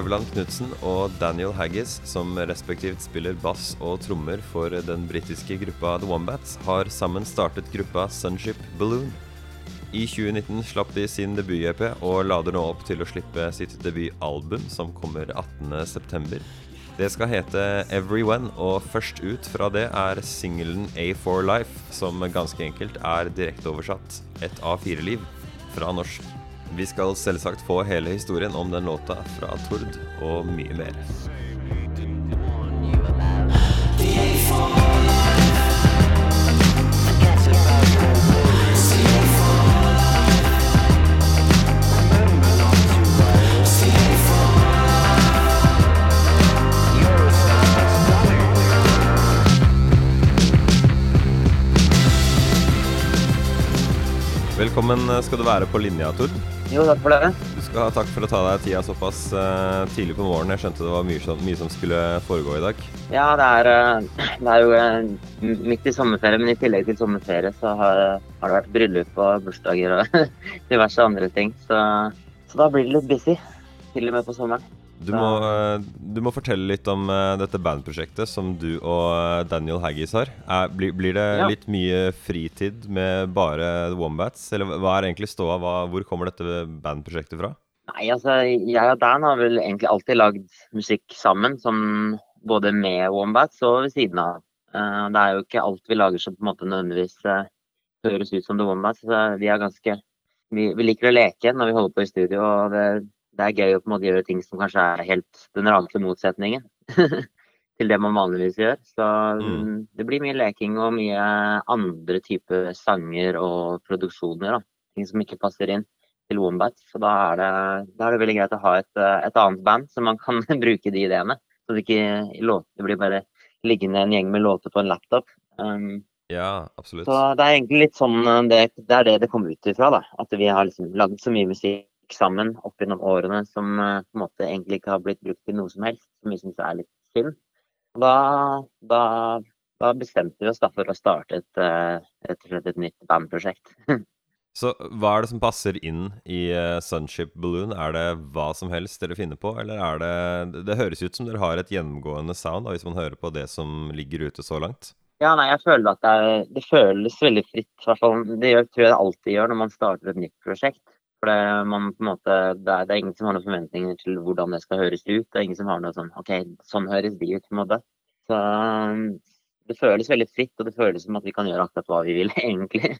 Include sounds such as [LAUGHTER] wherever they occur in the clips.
Løveland Knutsen og Daniel Haggis, som respektivt spiller bass og trommer for den britiske gruppa The Wombats, har sammen startet gruppa Sunship Balloon. I 2019 slapp de sin debut-EP og lader nå opp til å slippe sitt debutalbum, som kommer 18.9. Det skal hete Everyone, og først ut fra det er singelen A4 Life, som ganske enkelt er direkteoversatt et A4-liv fra norsk. Vi skal selvsagt få hele historien om den låta fra Tord, og mye mer. Velkommen skal du være på linja, Tord. Jo, takk for det. Du skal ha takk for å ta deg tida såpass uh, tidlig på morgenen. Jeg skjønte det var mye, mye, som skulle foregå i dag. Ja, det er, uh, det er jo uh, midt i sommerferie, men i tillegg til sommerferie så har, har det vært bryllup og bursdager og [LAUGHS] diverse andre ting. Så, så, da blir det litt busy. Til og med på sommeren. Du må, du må, fortelle litt om dette bandprosjektet som du og Daniel Haggis har. Er, blir, blir, det ja. litt mye fritid med bare Wombats? Eller hva er egentlig ståa? Hvor kommer dette bandprosjektet fra? Nei, altså jeg og Dan har vel egentlig alltid lagd musikk sammen. Som både med Wombats og ved siden av. Det er jo ikke alt vi lager som på en måte nødvendigvis høres ut som The Wombats. Vi ganske vi, vi, liker å leke når vi holder på i studio. og det det er gøy å på en måte gjøre ting som kanskje er helt den rake motsetningen [LAUGHS] til det man vanligvis gjør. Så mm. det blir mye leking og mye andre typer sanger og produksjoner. Da. Ting som ikke passer inn til Wombat. Så da er, det, da er det veldig greit å ha et, et, annet band som man kan [LAUGHS] bruke de ideene. Så det ikke låter, blir bare liggende en gjeng med låter på en laptop. Um, ja, absolutt. Så det er egentlig litt sånn det, det er det det kommer ut ifra. da. At vi har liksom lagd så mye musikk sammen opp gjennom årene som eh, på en måte egentlig ikke har blitt brukt til noe som helst, som vi syns er litt synd. Da, da, da, bestemte vi oss da for å starte et, eh, rett og slett et nytt bandprosjekt. [LAUGHS] Så hva er det som passer inn i uh, Sunship Balloon? Er det hva som helst dere finner på, eller er det Det høres ut som dere har et gjennomgående sound, da, hvis man hører på det som ligger ute så langt? Ja, nei, jeg føler at det, er, det føles veldig fritt. hvert fall. Det gjør, tror jeg det alltid gjør når man starter et nytt prosjekt. For det, man, måte, det, er, det, er, ingen som har noen forventninger til hvordan det skal høres ut. Det er ingen som har noe sånn OK, sånn høres de ut, på en måte. Så det føles veldig fritt, og det føles som at vi kan gjøre akkurat hva vi vil, [LAUGHS] egentlig.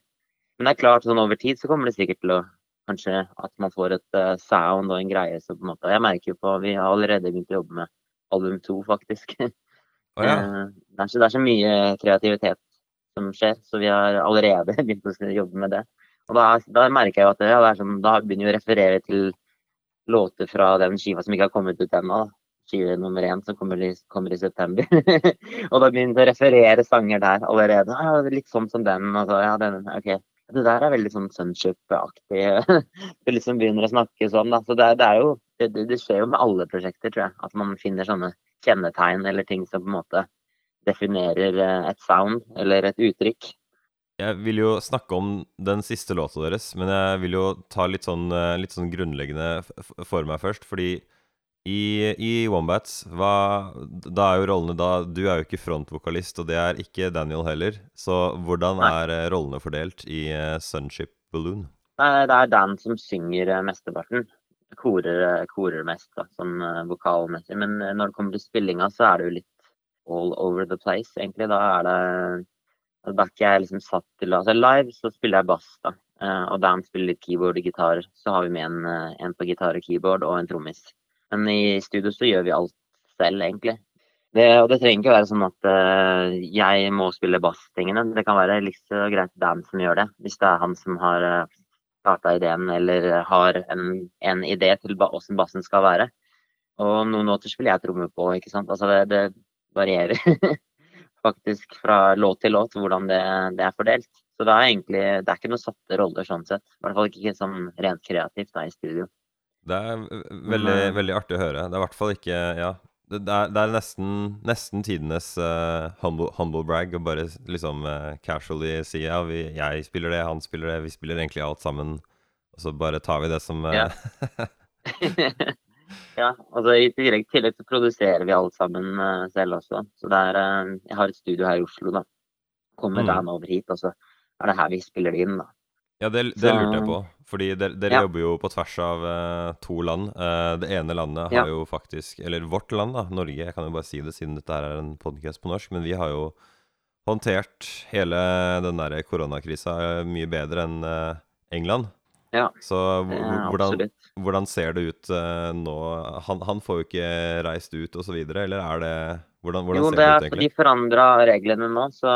Men det er klart, sånn over tid så kommer det sikkert til å kanskje at man får et uh, sound og en greie som på en måte Jeg merker jo på Vi har allerede begynt å jobbe med album to, faktisk. [LAUGHS] Oh, ja. uh, det, er så, det er så mye kreativitet som skjer, så vi har allerede [LAUGHS] begynt å jobbe med det. Og da, da merker jeg jo at det, det sånn, da begynner jeg å referere til låter fra den skiva som ikke har kommet ut ennå. Skive nummer én som kommer kommer i september. [LAUGHS] og da begynner jeg å referere sanger der allerede. Ja, litt sånn som den. Altså, ja, den ok. Det der er veldig sånn Sunship-aktig. [LAUGHS] du liksom begynner å snakke sånn. Da. Så det, det, er jo, det, det, skjer jo med alle prosjekter, tror jeg. At man finner sånne kjennetegn eller ting som på en måte definerer eh, et sound eller et uttrykk. Jeg vil jo snakke om den siste låta deres, men jeg vil jo ta litt sånn, eh, litt sånn grunnleggende for meg først. Fordi i, i Wombats, hva, da er jo rollene da Du er jo ikke frontvokalist, og det er ikke Daniel heller. Så hvordan er eh, rollene fordelt i uh, Sunship Balloon? Det er Dan som synger mesteparten. Korer, korer mest, da, sånn vokalmessig. Men når det kommer til spillinga, så er det jo litt all over the place, egentlig. Da er det da ikke jeg liksom satt til Altså live så spiller jeg bass, da. Eh, og Dan spiller litt keyboard og gitar. Så har vi med en, eh, en på gitar og keyboard og en trommis. Men i studio så gjør vi alt selv, egentlig. Det, og det trenger ikke være sånn at uh, jeg må spille basstingene. Det kan være liksom greit Dan som gjør det, hvis det er han som har uh, starta ideen eller har en, en idé til åssen bassen skal være. Og noen låter spiller jeg trommer på, ikke sant. Altså det, det varierer. [LAUGHS] faktisk fra låt til låt hvordan det, det, er fordelt. Så det er egentlig det er ikke noen satte roller sånn sett. I hvert fall ikke sånn rent kreativt da i studio. Det er veldig, mm. veldig artig å høre. Det er i hvert fall ikke Ja. Det er, det er nesten, nesten, tidenes uh, humble, humble, brag å bare liksom uh, casually si ja, vi, jeg spiller det, han spiller det, vi spiller egentlig alt sammen. Og så bare tar vi det som uh, ja. [LAUGHS] [LAUGHS] Ja, altså i tillegg, tillegg så produserer vi alle sammen uh, selv også. Så det er uh, Jeg har et studio her i Oslo, da. Kommer Mm. Dan over hit, og så er det her vi spiller det inn, da. Ja, det, det lurte jeg på. Fordi dere, dere Ja. jobber jo på tvers av uh, to land. Det ene landet Ja. har jo faktisk Eller vårt land, da, Norge. Jeg kan jo bare si det siden dette her er en podcast på norsk. Men vi har jo håndtert hele den der koronakrisa mye bedre enn England. Ja, Så hvordan, hvordan ser det ut uh, nå? Han, han får jo ikke reist ut og så videre, eller er det Hvordan, hvordan Jo, ser det det ut, egentlig? de forandra reglene nå, så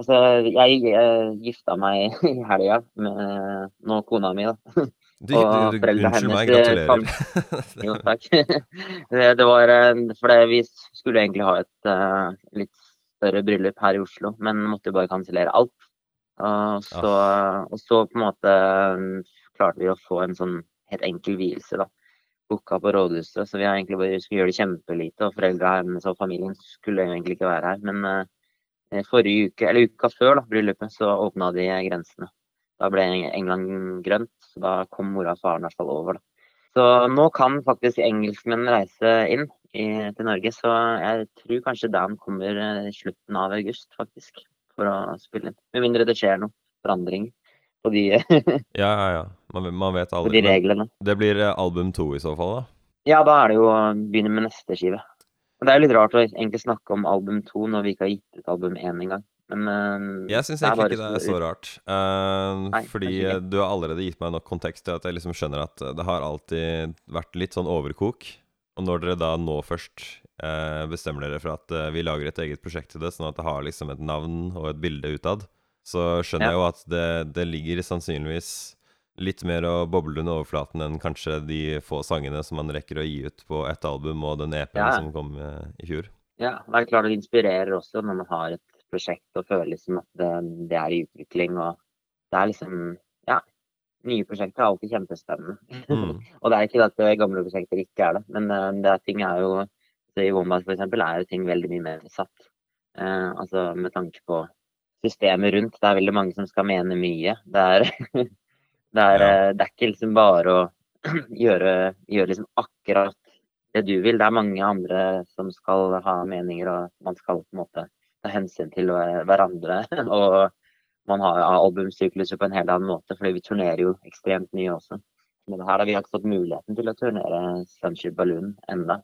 Altså, jeg jeg gifta meg [LAUGHS] i helga med nå kona mi, da. Du, og foreldra unnskyld meg, hennes, eh, gratulerer. [LAUGHS] Jo, takk. [LAUGHS] det, det var eh, For det, vi skulle egentlig ha et uh, litt større bryllup her i Oslo, men måtte jo bare kansellere alt. Og så, og så på en måte eh, klarte vi å få en sånn helt enkel vielse, da. Booka på rådhuset, så vi har egentlig bare skulle gjøre det kjempelite. Og foreldra hennes og familien skulle egentlig ikke være her. Men uh, forrige uke, eller uka før da, bryllupet, så åpna de grensene. Da ble England grønt, så da kom mora og faren i hvert fall over. Da. Så nå kan faktisk engelskmenn reise inn i, til Norge, så jeg tror kanskje Dan kommer eh, i slutten av august, faktisk, for å spille inn. Med mindre det skjer noe forandring på de, [LAUGHS] Ja, ja, ja. Man, man vet på aldri. de reglene. det blir eh, album to i så fall, da. Ja, da er det jo å begynne med neste skive. Og det er jo litt rart å egentlig snakke om album to når vi ikke har gitt ut album én engang. Men eh, Jeg syns egentlig ikke det er så- rart. Uh, Nei, fordi eh, du har allerede gitt meg nok kontekst til at jeg liksom skjønner at eh, det har alltid vært litt sånn overkok. Og når dere da nå først eh, bestemmer dere for at eh, vi lager et eget prosjekt til det, sånn at det har liksom et navn og et bilde utad, så skjønner Ja. jeg jo at det, det ligger sannsynligvis litt mer å boble under overflaten enn kanskje de få sangene som man rekker å gi ut på ett album, og den EP-en Ja. som kom eh, i fjor. Ja, det er klart det inspirerer også når man har et prosjekt og føler liksom at det, det er i utvikling. og Det er liksom Ja, nye prosjekter er alltid kjempespennende. Mm. [LAUGHS] og det er ikke at gamle prosjekter ikke er det, men eh, det er, ting er jo så I Wombat eksempel er jo ting veldig mye mer satt. Eh, altså med tanke på systemet rundt. Det er veldig mange som skal mene mye. Det er, [LAUGHS] det er, Ja. eh, det er ikke liksom bare å [CLEARS THROAT] gjøre, gjøre liksom akkurat det du vil. Det er mange andre som skal ha meninger, og man skal på en måte ta hensyn til hverandre. [LAUGHS] Og man har albumsykluser på en helt annen måte, fordi vi turnerer jo ekstremt mye også. Men her har vi ikke fått muligheten til å turnere Sunship Balloon enda.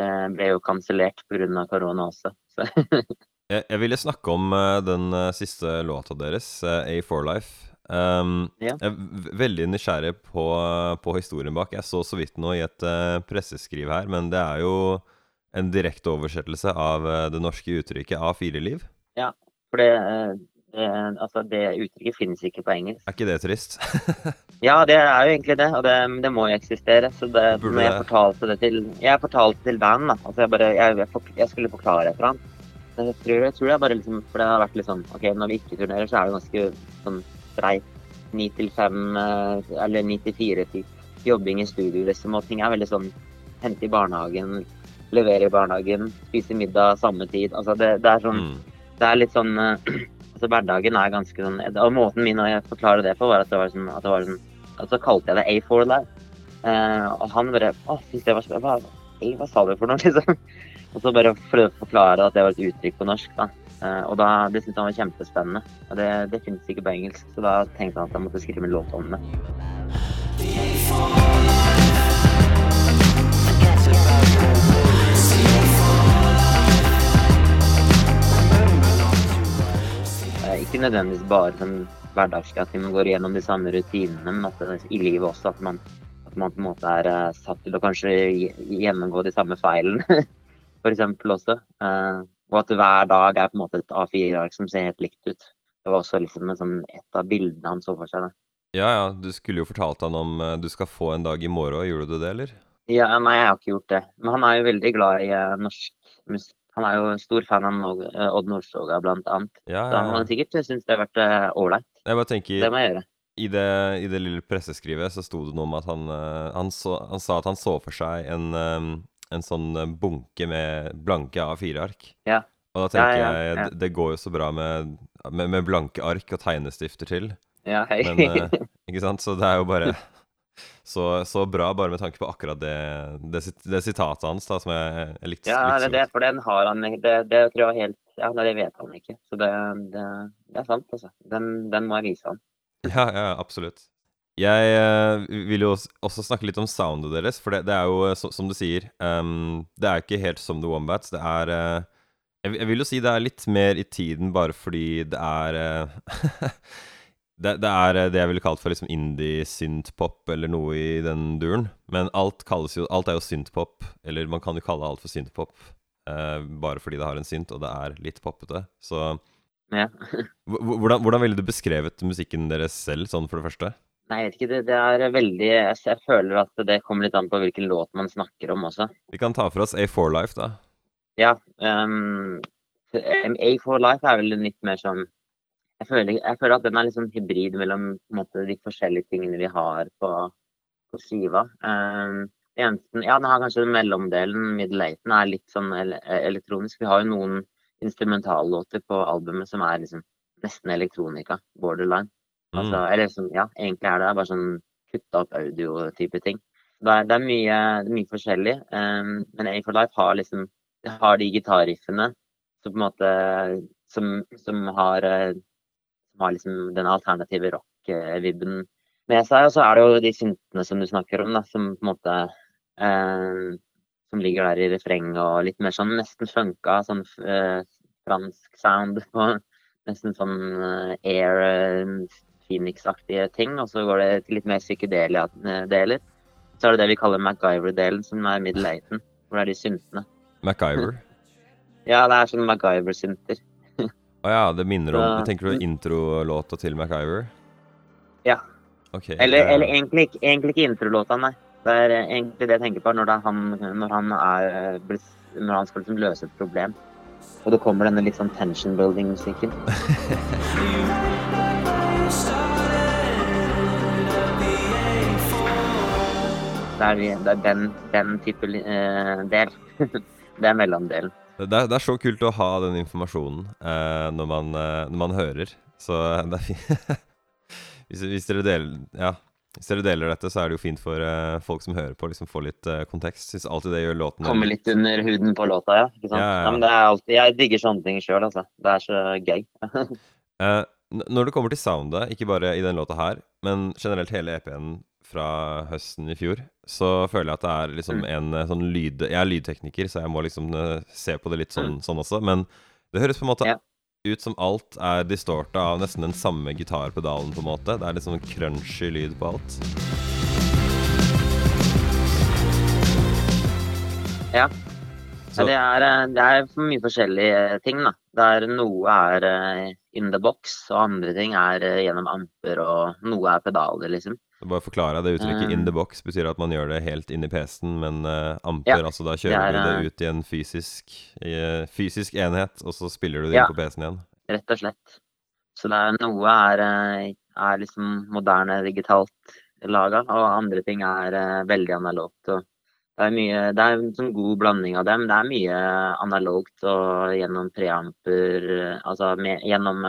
Det ble jo kansellert pga. korona også. Så [LAUGHS] Jeg, jeg ville snakke om eh, den eh, siste låta deres, eh, A for Life. Um, Ja. Jeg er veldig nysgjerrig på, på historien bak. Jeg så så vidt nå i et uh, presseskriv her, men det er jo en direkte oversettelse av uh, det norske uttrykket A4-liv. for det, eh, altså det uttrykket finnes ikke på engelsk. Er ikke det trist? [LAUGHS] Ja, det er jo egentlig det, og det, det må jo eksistere. Så det, når jeg det? fortalte det til Jeg fortalte til band, da. Altså jeg bare Jeg, jeg, jeg skulle forklare for han. Men Jeg tror, jeg tror det er bare liksom For det har vært litt sånn OK, når vi ikke turnerer, så er det ganske sånn streit. Ni til fem, eh, eller ni til fire-typ jobbing i studio, liksom. Og ting er veldig sånn Hente i barnehagen, levere i barnehagen, spise middag samme tid. Altså det, det er sånn Mm. det er litt sånn eh, [CLEARS THROAT] altså Hverdagen er ganske sånn Og måten min å forklare det på, var at det var sånn at det var sånn og Så kalte jeg det A4 Live. Eh, og han bare Å, syns det var. Hva, hva sa du for noe, [LAUGHS] liksom? Og så bare prøvde å forklare at det var et uttrykk på norsk, da. Eh, og da, det syntes han var kjempespennende. Og det, det finnes ikke på engelsk, så da tenkte han at han måtte skrive en låt om det. Ikke nødvendigvis bare sånn hverdagslig at man går gjennom de samme rutinene, men at i livet også at man, at man på en måte er eh, satt til å kanskje gjennomgå de samme feilene, [LAUGHS] eksempel også. Eh, og at hver dag er på en måte et A4-ark som ser helt likt ut. Det var også liksom en sånn, et av bildene han så for seg. Da. Ja, ja, du skulle jo fortalt han om eh, du skal få en dag i morgen. Gjorde du det, eller? Ja, nei, jeg har ikke gjort det. Men han er jo veldig glad i norsk musikk. Han er jo stor fan av eh, Odd Nordstoga, blant annet. Ja, Så ja, han ja. sikkert syntes det har vært eh, ålreit. Tenker Det må jeg gjøre. I det, I det lille presseskrivet så sto det noe om at han, eh, han, så, han sa at han så for seg en, en sånn bunke med blanke A4-ark. Ja. Og da tenker Ja, ja, jeg det, går jo så bra med, med, med blanke ark og tegnestifter til. Ja, hei. Men ikke sant? Så det er jo bare [LAUGHS] Så, så bra, bare med tanke på akkurat det, det, det sitatet hans, da, som jeg, jeg likte. Ja, det, det, for den har han det, det tror jeg helt Ja, det vet han ikke. Så det, er sant, altså. Den, den må jeg vise han. Ja, ja, absolutt. Jeg uh, vil jo også snakke litt om soundet deres, for det, det er jo, så, som du sier um, Det er ikke helt som The Wombats. Det er uh, jeg, jeg, vil jo si det er litt mer i tiden bare fordi det er uh, [LAUGHS] det, det, er det jeg ville kalt for liksom indie-synthpop, eller noe i den duren. Men alt jo Alt er jo synthpop, eller man kan jo kalle alt for synthpop bare fordi det har en synt, og det er litt poppete. Så ja. [LAUGHS] hvordan, hvordan ville du beskrevet musikken deres selv, sånn for det første? Nei, jeg vet ikke. Det, det er veldig Jeg føler at det kommer litt an på hvilken låt man snakker om også. Vi kan ta for oss A4 Life, da. Ja. Um, A4 Life er vel litt mer sånn jeg føler, jeg føler, at den er litt sånn hybrid mellom måte, de forskjellige tingene vi har på, på skiva. Um, eneste, ja, den har kanskje mellomdelen, middle-eighten, er litt sånn elektronisk. Vi har jo noen instrumentallåter på albumet som er liksom nesten elektronika, borderline. Altså, mm. Eller som, ja, egentlig er det bare sånn kutta opp audio-type ting. Det er, det er, mye, mye, forskjellig. Um, men A for Life har liksom har de gitarriffene som på en måte som, som har, eh, har liksom den alternative rock-vibben med seg. Og så er det jo de syntene som du snakker om, da, som på en måte eh, Som ligger der i refrenget og litt mer sånn nesten funka, sånn eh, fransk sound [LAUGHS] på nesten sånn uh, air Phoenix-aktige ting, og så går det til litt mer psykedelia-deler. Så er det det vi kaller MacGyver-delen, som er middle eighten, hvor det er de syntene. MacGyver? [LAUGHS] ja, det er sånn MacGyver-synter. Å oh, ja, det minner om så, Tenker du introlåta til MacGyver? Ja. Okay, eller, eller egentlig, egentlig, ikke introlåta, nei. Det er egentlig det jeg tenker på når, han, når han, er, når han skal liksom løse et problem. Og det kommer denne litt sånn tension building-musikken. [LAUGHS] Det er, det er den, den, type uh, del. [LAUGHS] det er mellomdelen. Det er, det er, så kult å ha den informasjonen uh, når, man, uh, når, man, hører. Så det er fint [LAUGHS] hvis, hvis, dere deler, ja, hvis dere deler dette, så er det jo fint for folk som hører på, liksom få litt kontekst. Syns alltid det gjør låten Komme litt under huden på låta, ja. Ikke sant? Ja, ja. ja men det er alltid, jeg digger sånne ting sjøl, altså. Det er så gøy. [LAUGHS] når det kommer til soundet, ikke bare i den låta her, men generelt hele EP-en fra høsten i fjor, så føler jeg at det er liksom mm. en eh, sånn lyd... Jeg er lydtekniker, så jeg må liksom uh, se på det litt sånn, mm. sånn, også. Men det høres på en måte ja. ut som alt er distorta av nesten den samme gitarpedalen, på en måte. Det er litt sånn crunchy lyd på alt. Ja. Så. Det, er, eh, det er mye forskjellige ting, da. Der noe er in the box, og andre ting er gjennom amper, og noe er pedaler, liksom. Bare forklare det uttrykket 'in the box' betyr at man gjør det helt inn i PC-en, men uh, amper, ja, altså da kjører du det eh, ut i en fysisk, i, fysisk, enhet, og så spiller du det ja, inn på PC-en igjen? Rett og slett. Så det er, noe er, er liksom moderne digitalt laga, og andre ting er veldig analogt. Og det er, mye, det er en sånn god blanding av dem. Det er mye analogt og gjennom preamper, altså med, gjennom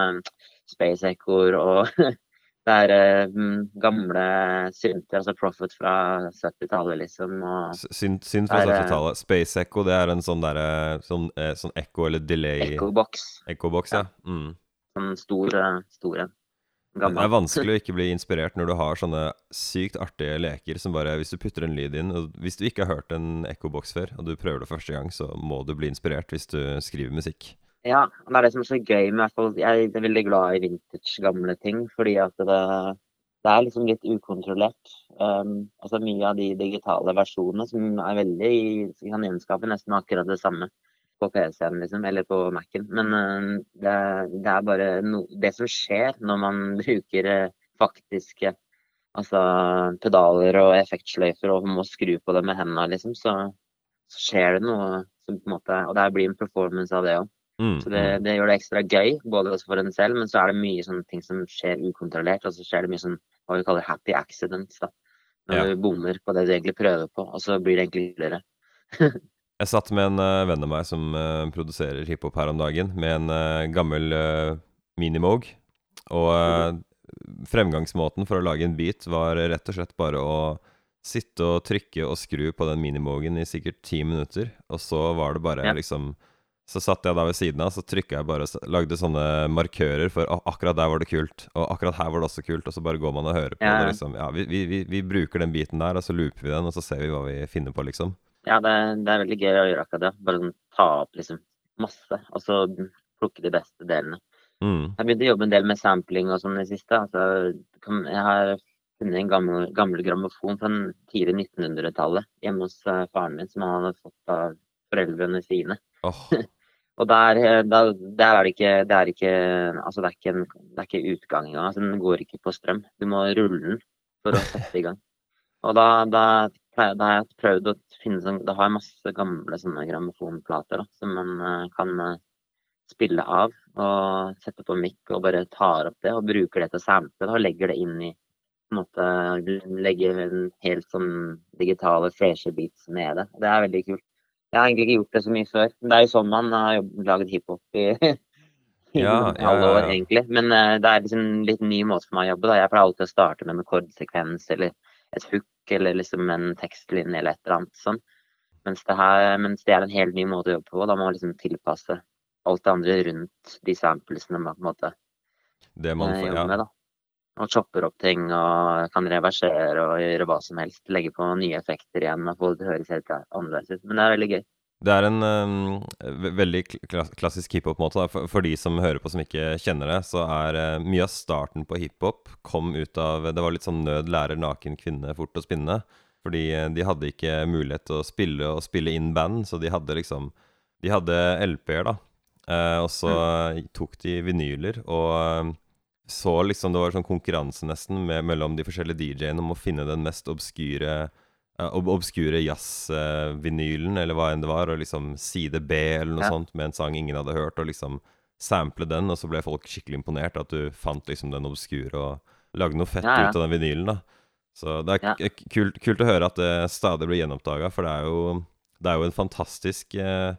space echoer og [LAUGHS] Det er uh, gamle synter, altså Profit fra 70-tallet, liksom. Synt, synt fra 70-tallet. Eh, Space Echo, det er en sånn derre sånn, eh, sånn echo eller delay Echo-boks. Echo-boks, ja. ja. Mm. Sånn stor, stor en. Det er vanskelig å [LAUGHS] ikke bli inspirert når du har sånne sykt artige leker som bare Hvis du putter en lyd inn og Hvis du ikke har hørt en ekkoboks før, og du prøver det første gang, så må du bli inspirert hvis du skriver musikk. Ja, det er det som er så gøy med hvert fall Jeg er veldig glad i vintage, gamle ting. Fordi at det, det er liksom litt ukontrollert. Um, altså Mye av de digitale versjonene som er veldig kan gjenskape nesten akkurat det samme på PC-en liksom, eller på Mac-en. Men uh, det, det, er bare no, det som skjer når man [LAUGHS] bruker uh, faktiske altså, pedaler og effektsløyfer og må skru på det med hendene, liksom, så, så skjer det noe som på en måte Og det blir en performance av det òg. Mm. Så det, mm. det, gjør det ekstra gøy, både for en selv, men så er det mye sånne ting som skjer ukontrollert. Og så skjer det mye sånn hva vi kaller happy accidents. da. Når ja. du bommer på det du egentlig prøver på, og så blir det egentlig hyggeligere. [LAUGHS] jeg satt med en uh, venn av meg som uh, produserer hiphop her om dagen, med en uh, gammel uh, Minimoog. Og Fremgangsmåten for å lage en beat var rett og slett bare å sitte og trykke og skru på den minimogen i sikkert ti minutter, og så var det bare Ja. liksom Så satt jeg da ved siden av, så trykka jeg bare og lagde sånne markører for «Å, akkurat der var det kult, og akkurat her var det også kult, og så bare går man og hører på Ja. det, liksom. Ja, vi, vi, vi, vi bruker den biten der, og så looper vi den, og så ser vi hva vi finner på, liksom. Ja, det, det er veldig gøy å gjøre akkurat det. Bare sånn, ta opp liksom masse, og så plukke de beste delene. Mm. Jeg begynte å jobbe en del med sampling og sånn i det siste. Altså, jeg har funnet en gammel, gammel grammofon fra den tidlige 1900-tallet hjemme hos eh, faren min, som han hadde fått av foreldrene sine. Åh, [LAUGHS] Og der, eh, der, der er det ikke Det er ikke Altså, det er ikke, en, det er ikke utgang engang. Altså, den går ikke på strøm. Du må rulle den for å sette i gang. [LAUGHS] Og da, da, da har jeg prøvd å finne sånn Da har jeg masse gamle sånne grammofonplater som man eh, kan eh, spille av. Og sette på mikk og bare tar opp det og bruker det til sample og legger det inn i på en måte Legger en helt sånn digitale, freshe beats med det. Det er veldig kult. Jeg har egentlig ikke gjort det så mye før. Det er jo sånn man har laget hiphop i, [LAUGHS] i Ja, alle år, egentlig. Men uh, det er liksom en litt ny måte for meg å jobbe. Da. Jeg pleier alltid å starte med en akkordsekvens eller et hook eller liksom en tekstlinje eller et eller annet sånn. Mens det, her, mens det er en helt ny måte å jobbe på. Da må man liksom tilpasse alt det andre rundt de samplesene man på en måte det man eh, får, ja. med. da. Og chopper opp ting og kan reversere og gjøre hva som helst. Legge på nye effekter igjen og få det til å høres helt annerledes ut. Men det er veldig gøy. Det er en um, veldig klassisk hiphop-måte. For, for de som hører på som ikke kjenner det, så er uh, mye av starten på hiphop kom ut av Det var litt sånn nød lærer naken kvinne fort å spinne. Fordi uh, de hadde ikke mulighet til å spille og spille inn band, så de hadde liksom De hadde LP-er, da. Uh, og så tok de vinyler, og så liksom det var sånn konkurranse nesten med, mellom de forskjellige DJ-ene om å finne den mest obskure eh, ob obskure jazzvinylen, eller hva enn det var, og liksom side B eller noe Ja. sånt med en sang ingen hadde hørt, og liksom sample den, og så ble folk skikkelig imponert at du fant liksom den obskure og lagde noe fett Ja, ja. ut av den vinylen, da. Så det er kult, kult å høre at det stadig blir gjenoppdaga, for det er jo, det er jo en fantastisk eh,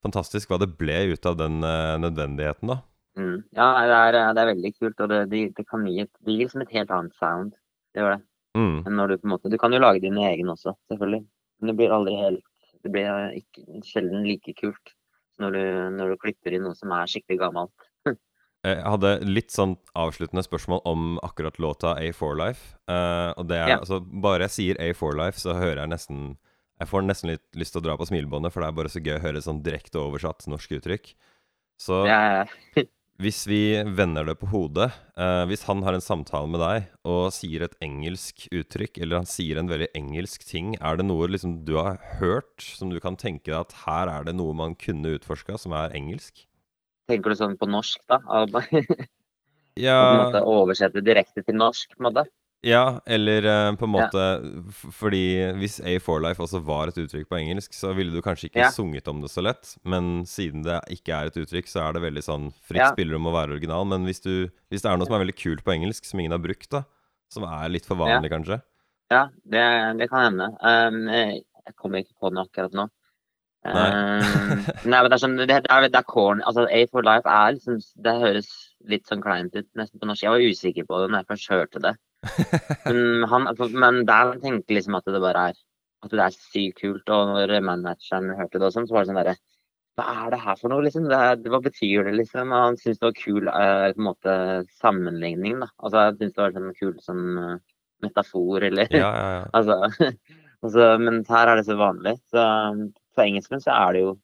Fantastisk hva det ble ut av den eh, nødvendigheten, da. Mm. Ja, det er, det er veldig kult. Og det, det, det kan gi et, det gir liksom et helt annet sound. Det gjør det. Mm. enn når du på en måte Du kan jo lage dine egne også, selvfølgelig. Men det blir aldri helt Det blir eh, ikke, sjelden like kult når du, når du klipper inn noe som er skikkelig gammelt. [LAUGHS] Jeg hadde litt sånn avsluttende spørsmål om akkurat låta A4 Life. Uh, og det er Ja. altså Bare jeg sier A4 Life, så hører jeg nesten Jeg får nesten litt lyst til å dra på smilebåndet, for det er bare så gøy å høre sånn direkte oversatt norsk uttrykk. Så Ja, ja. [LAUGHS] hvis vi vender det på hodet eh, Hvis han har en samtale med deg og sier et engelsk uttrykk, eller han sier en veldig engelsk ting, er det noe liksom du har hørt som du kan tenke deg at her er det noe man kunne utforska som er engelsk? Tenker du sånn på norsk, da? [LAUGHS] ja. På en måte oversette direkte til norsk, på en måte? Ja, eller uh, på en Ja. måte f- Fordi hvis A4 Life også var et uttrykk på engelsk, så ville du kanskje ikke Ja. sunget om det så lett. Men siden det ikke er et uttrykk, så er det veldig sånn fritt Ja. spillerom å være original. Men hvis, du, hvis det er noe som er veldig kult på engelsk, som ingen har brukt, da, som er litt for vanlig, kanskje Ja, det, det kan hende. Um, jeg jeg kommer ikke på den akkurat nå. Nei. Um, nei, men det er sånn, det, det er, det er corn, Altså, A4Life er liksom Det høres litt sånn kleint ut nesten på norsk. Jeg var usikker på det når jeg først hørte det. Men, han, men der tenkte liksom at det bare er At det er sykt kult. Og når manageren hørte det og sånn, så var det sånn derre Hva er det her for noe, liksom? Det hva betyr det, liksom? Og han syntes det var kul uh, på en måte sammenligning, da. Altså, jeg syntes det var sånn kul sånn uh, metafor, eller Ja, ja, ja. [LAUGHS] Altså, [LAUGHS] altså, men her er det så vanlig. Så på engelsken så er det jo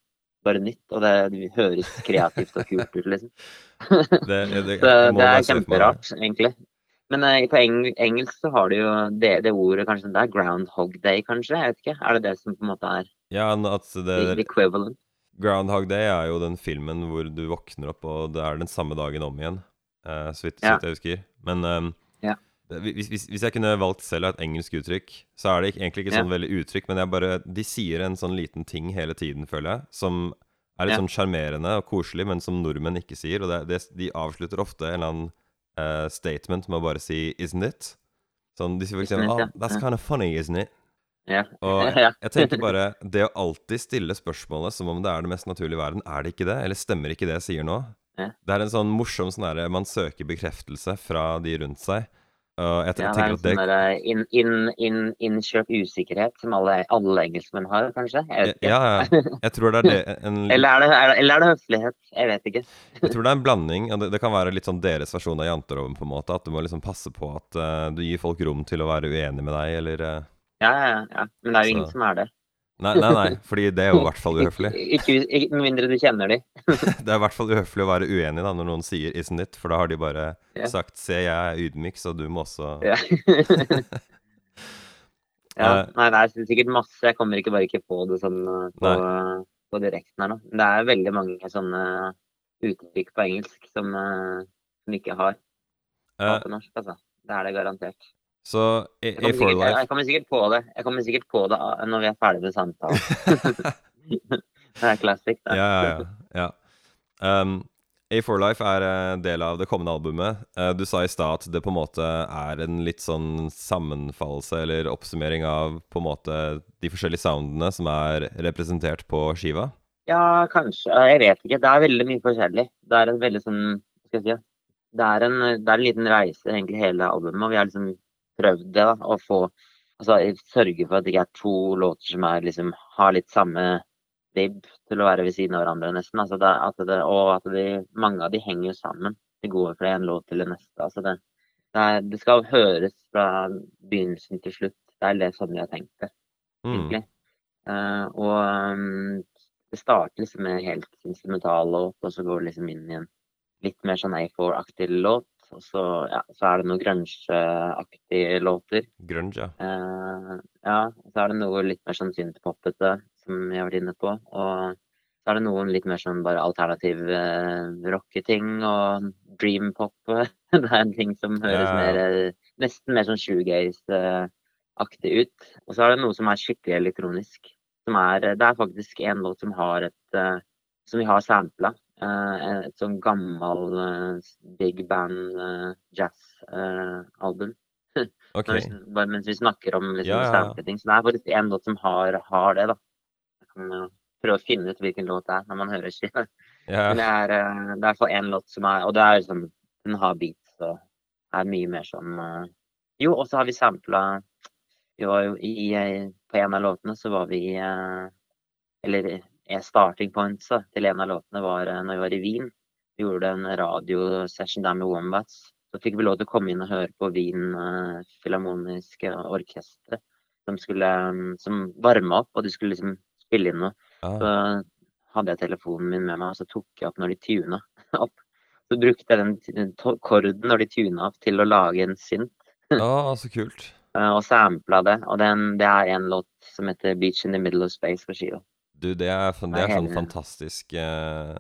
bare nytt, og det, det høres kreativt og kult ut, liksom. [LAUGHS] Det, det, Så det er for kjemperart, egentlig. Men eh, på eng engelsk så har du jo det, det ordet kanskje Det er groundhog day, kanskje? Jeg vet ikke. Er det det som på en måte er Ja, det equivalent? Groundhog Day er jo den filmen hvor du våkner opp, og det er den samme dagen om igjen. uh, så vidt, Ja. jeg husker. Men um, Ja. hvis, hvis, hvis jeg kunne valgt selv et engelsk uttrykk, så er det ikke, egentlig ikke sånn veldig uttrykk, men bare, de sier en sånn liten ting hele tiden, føler jeg, som er litt sånn sjarmerende og koselig, men som nordmenn ikke sier. Og det, det, de avslutter ofte en eller annen eh, statement med å bare si 'isn't it'? Sånn, de sier for eksempel oh, 'That's kind of funny, isn't it?' Ja. Og [LAUGHS] jeg, jeg tenker bare Det å alltid stille spørsmålet som om det er det mest naturlige i verden, er det ikke det? Eller stemmer ikke det jeg sier nå? Ja. Det er en sånn morsom sånn derre Man søker bekreftelse fra de rundt seg. Og jeg Ja, det er en at det sånn innkjørt inn, inn, inn, innkjøpt usikkerhet som alle, alle engelskmenn har, kanskje? Jeg vet ikke. Ja, ja. Jeg tror det er det en, [LAUGHS] Eller, er det, er det, eller er det høflighet? Jeg vet ikke. [LAUGHS] Jeg tror det er en blanding. Det, det kan være litt sånn deres versjon av janteloven, på en måte. At du må liksom passe på at uh, du gir folk rom til å være uenig med deg, eller uh... Ja, ja, ja. Men det er jo ingen som er det. Nei, nei, nei, fordi det er jo i hvert fall uhøflig. [LAUGHS] Ikke, ikke med mindre du kjenner de. [LAUGHS] [LAUGHS] Det er i hvert fall uhøflig å være uenig da, når noen sier 'isn't it', for da har de bare Ja. sagt 'se, jeg er ydmyk, så du må også Ja. ja. Eh. Nei, det er sikkert masse. Jeg kommer ikke bare ikke på det sånn eh, på, på direkten her nå. Det er veldig mange sånne uttrykk på engelsk som, eh, som ikke har på norsk, altså. Det er det garantert. Så Jeg for sikkert, jeg, jeg kommer sikkert på det. Jeg kommer sikkert på det ah, når vi er ferdig med samtalen. [LAUGHS] det er classic. da. Ja, ja, ja. Um, A for life er en del av det kommende albumet. Eh, du sa i stad at det på en måte er en litt sånn sammenfallelse eller oppsummering av på en måte de forskjellige soundene som er representert på skiva. Ja, kanskje. Jeg vet ikke. Det er veldig mye forskjellig. Det er en veldig sånn skal jeg si? Det er en, det er en liten reise, egentlig, hele albumet. Og vi har liksom prøvd det, da. Å få Altså sørge for at det ikke er to låter som er liksom har litt samme vib til å være ved siden av hverandre, nesten. Altså det, at det, og at det, mange av de henger jo sammen. De går fra en låt til den neste. Altså det, det, er, det skal høres fra begynnelsen til slutt. Det er det sånn vi har tenkt det, Mm. egentlig. Eh, og um, det starter liksom med en helt instrumental låt, og så går det liksom inn i en litt mer sånn A4-aktig låt. Og så, ja, så er det noen grunge-aktige låter. Grunge, ja. Eh, ja, så er det noe litt mer sånn syntpoppete, som jeg har vært inne på. Og så er det noen litt mer sånn bare alternativ eh, rocketing og dream-pop. [LAUGHS] det er en ting som høres Ja. mer eh, Nesten mer sånn shoegaze-aktig ut. Og så er det noe som er skikkelig elektronisk. Som er, det er faktisk en låt som har et eh, Som vi har sampla. Et sånn gammel eh, big band eh, jazz-album. [LAUGHS] Okay. Bare mens vi snakker om liksom, Ja, ja, ja. Så det er faktisk en låt som har, har det, da. Jeg kan eh, prøve å finne ut hvilken låt det er når man hører [LAUGHS] skiva. Ja. Men det er, eh, det er i hvert fall én låt som er Og det er liksom Den har beats og er mye mer sånn eh, Jo, og så har vi sampla Vi var jo i eh, På en av låtene så var vi eh, Eller eh, starting points da, til en av låtene var eh, når vi var i Wien. Vi gjorde en radiosession der med Wombats. Så fikk vi lov til å komme inn og høre på Wien eh, Filharmoniske Orkester, Som skulle eh, Som varma opp, og de skulle liksom spille inn noe. Ja. Så hadde jeg telefonen min med meg, og så tok jeg opp når de tuna [LAUGHS] opp. Så brukte jeg den, den korden når de tuna opp til å lage en synt, [LAUGHS] Ja, så kult. og sampla det. Og den, det er en låt som heter 'Beach in the Middle of Space' på skiva. Du, det er, det er sånn fantastisk eh,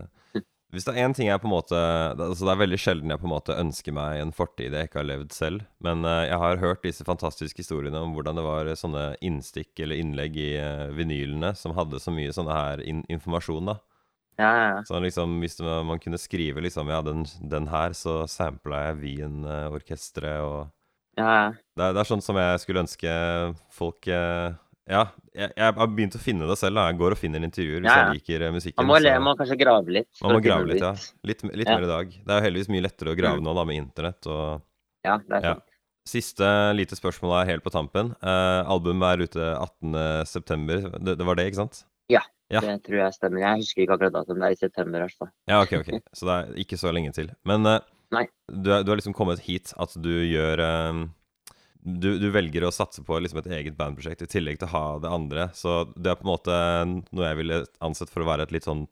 Hvis det er én ting jeg på en måte altså det er veldig sjelden jeg på en måte ønsker meg en fortid jeg ikke har levd selv. Men eh, jeg har hørt disse fantastiske historiene om hvordan det var sånne innstikk eller innlegg i eh, vinylene som hadde så mye sånne her in informasjon, da. Ja, ja. Så liksom, hvis det, man kunne skrive liksom Ja, den, den her, så sampla jeg Wien-orkesteret og ja, ja. det det er sånn som jeg skulle ønske folk eh, Ja, jeg, jeg har begynt å finne det selv. da Jeg går og finner intervjuer hvis Ja, ja. jeg liker eh, musikken. Man må, le- man må kanskje grave litt. man må grave litt, ja. Litt, litt Ja. mer i dag. Det er jo heldigvis mye lettere å grave Mm. nå da med internett. og... Ja, det er Ja. sant. Siste lite spørsmål er helt på tampen. Uh, albumet er ute 18.9. Det, det var det, ikke sant? Ja. Det tror jeg stemmer. Jeg husker ikke akkurat datoen. Det er i september, i hvert fall. Ja, ok, ok. Så det er ikke så lenge til. Men [LAUGHS] uh, du, er, du har liksom kommet hit at du gjør eh, du, du velger å satse på liksom et eget bandprosjekt i tillegg til å ha det andre. Så det er på en måte noe jeg ville ansett for å være et litt sånn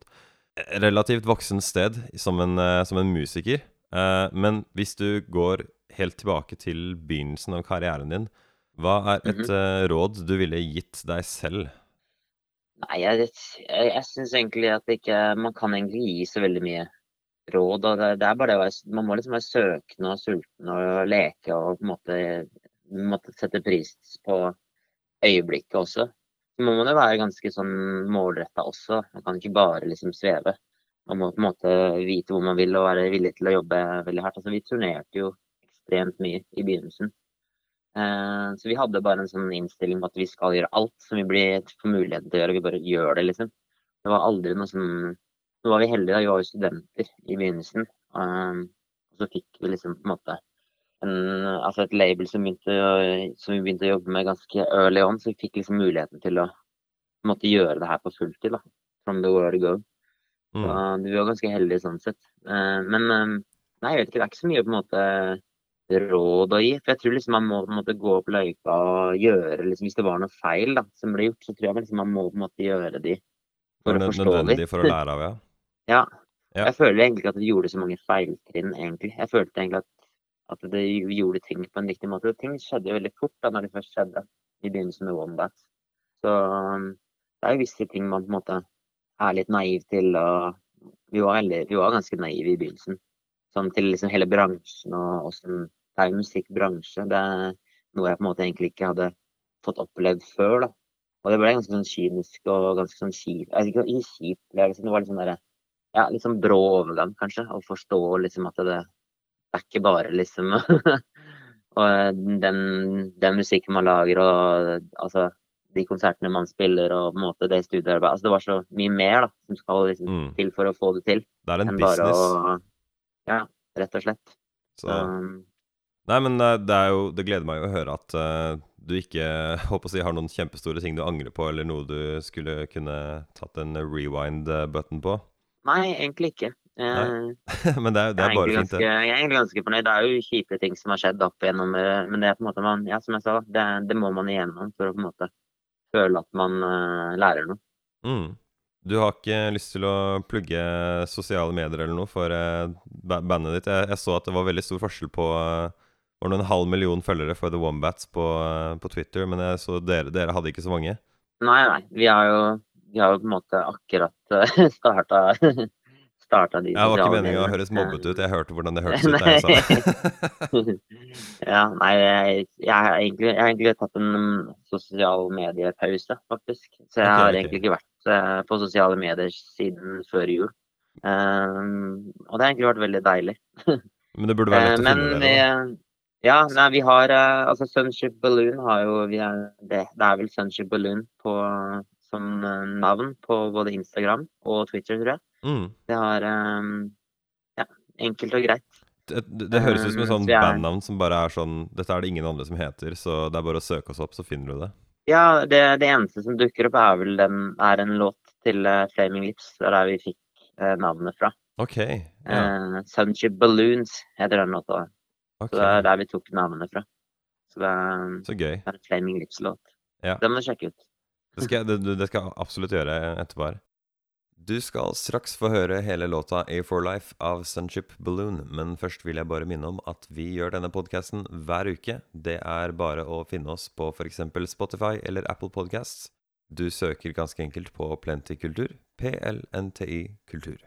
relativt voksen sted som en, eh, som en musiker. Eh, men hvis du går helt tilbake til begynnelsen av karrieren din, hva er et mm -hmm. råd du ville gitt deg selv? Nei, jeg, jeg, jeg syns egentlig at ikke Man kan egentlig gi så veldig mye råd. og Det, det er bare det å være Man må liksom være søkende og sulten og leke og på en måte, måtte sette pris på øyeblikket også. Så må man jo være ganske sånn målretta også. Man kan ikke bare liksom sveve. Man må på en måte vite hvor man vil og være villig til å jobbe veldig hardt. Altså, vi turnerte jo ekstremt mye i begynnelsen. Eh, så vi hadde bare en sånn innstilling på at vi skal gjøre alt som vi blir får muligheten til å gjøre. Vi bare gjør det, liksom. Det var aldri noe sånn nå var vi heldige, da. Vi var jo studenter i begynnelsen. Eh, og så fikk vi liksom på en måte en, altså et label som, begynte, som, vi begynte å jobbe med ganske early on. Så vi fikk liksom muligheten til å måtte gjøre det her på fulltid. da, From the word go. Mm. Så vi var ganske heldige sånn sett. Uh, men um, nei, jeg vet ikke, det er ikke så mye på en måte råd å gi. For jeg tror liksom man må på en måte gå opp løypa og gjøre liksom, Hvis det var noe feil da, som ble gjort, så tror jeg liksom man må på en måte gjøre de for å forstå Nødvendig for å lære av, ja. [LAUGHS] ja. ja. Jeg føler egentlig ikke at vi gjorde så mange feiltrinn, egentlig. Jeg følte egentlig at, at det gjorde ting på en riktig måte. Og Ting skjedde jo veldig fort da når det først skjedde, i begynnelsen med Wombat. Så um, det er jo visse ting man på en måte er litt naiv til. og vi var, veldig, vi var ganske naive i begynnelsen. Sånn til liksom hele bransjen og åssen Det er jo musikkbransje. Det er noe jeg på en måte egentlig ikke hadde fått opplevd før. da. Og det ble ganske sånn kynisk og ganske sånn kjip Jeg ikke ikke kjip, det var litt sånn derre Ja, litt sånn brå overgang, kanskje. Å forstå liksom at det, det er ikke bare liksom [LAUGHS] Og den, den, musikken man lager og altså de konsertene man spiller og måte det studiearbeidet altså, Det var så mye mer da, som skal liksom, mm. til for å få det til. Det er en business. Å, ja, rett og slett. Så. Um, Nei, men eh, det, jo, det gleder meg å høre at uh, du ikke [LAUGHS] håper å si, har noen kjempestore ting du angrer på, eller noe du skulle kunne tatt en rewind-button på? Nei, egentlig ikke. Nei. [LAUGHS] men det er, det er bare fint, det. Jeg er egentlig ganske fornøyd. Det er jo kjipe ting som har skjedd opp igjennom, eh, men det er på en måte man, ja, som jeg sa, det, det må man igjennom for å på en måte føle at man uh, lærer noe. Mm. Du har ikke lyst til å plugge sosiale medier eller noe for uh, bandet ditt? Jeg, jeg, så at det var veldig stor forskjell på uh, var det en halv million følgere for The Wombats på, på Twitter, men jeg så dere, dere, hadde ikke så mange? Nei, nei. Vi har jo, vi har jo på en måte akkurat [LAUGHS] starta, starta de Jeg var ikke meningen å høres mobbet ut, jeg hørte hvordan det [LAUGHS] hørtes ut da jeg sa [LAUGHS] Ja, nei, jeg, jeg, har egentlig, jeg, har egentlig, tatt en sosial mediepause, faktisk. Så jeg okay, har egentlig ikke vært uh, på sosiale medier siden før jul. Um, og det har egentlig vært veldig deilig. [LAUGHS] Men det burde være lett å finne det? Ja, nei, vi har uh, Altså Sunship Balloon har jo er, det, det, er vel Sunship Balloon på, som uh, navn på både Instagram og Twitter, tror jeg. Mm. Det har um, Ja, enkelt og greit. Det, det, det høres ut som et sånn er, bandnavn som bare er sånn Dette er det ingen andre som heter, så det er bare å søke oss opp, så finner du det. Ja, det, det eneste som dukker opp, er vel den er en låt til uh, Flaming Lips. Er der vi fikk navnet fra. Ok. Ja. Sunship Balloons heter den låta. Okay. Så det er der vi tok navnet fra. Så det er, så gøy. det er en Flaming Lips-låt. Ja. Den må du sjekke ut. Det skal, det, det skal jeg absolutt gjøre etterpå her. Du skal straks få høre hele låta A4 Life av Sunship Balloon, men først vil jeg bare minne om at vi gjør denne podkasten hver uke. Det er bare å finne oss på f.eks. Spotify eller Apple Podcasts. Du søker ganske enkelt på Plenty Kultur. PLNTI Kultur.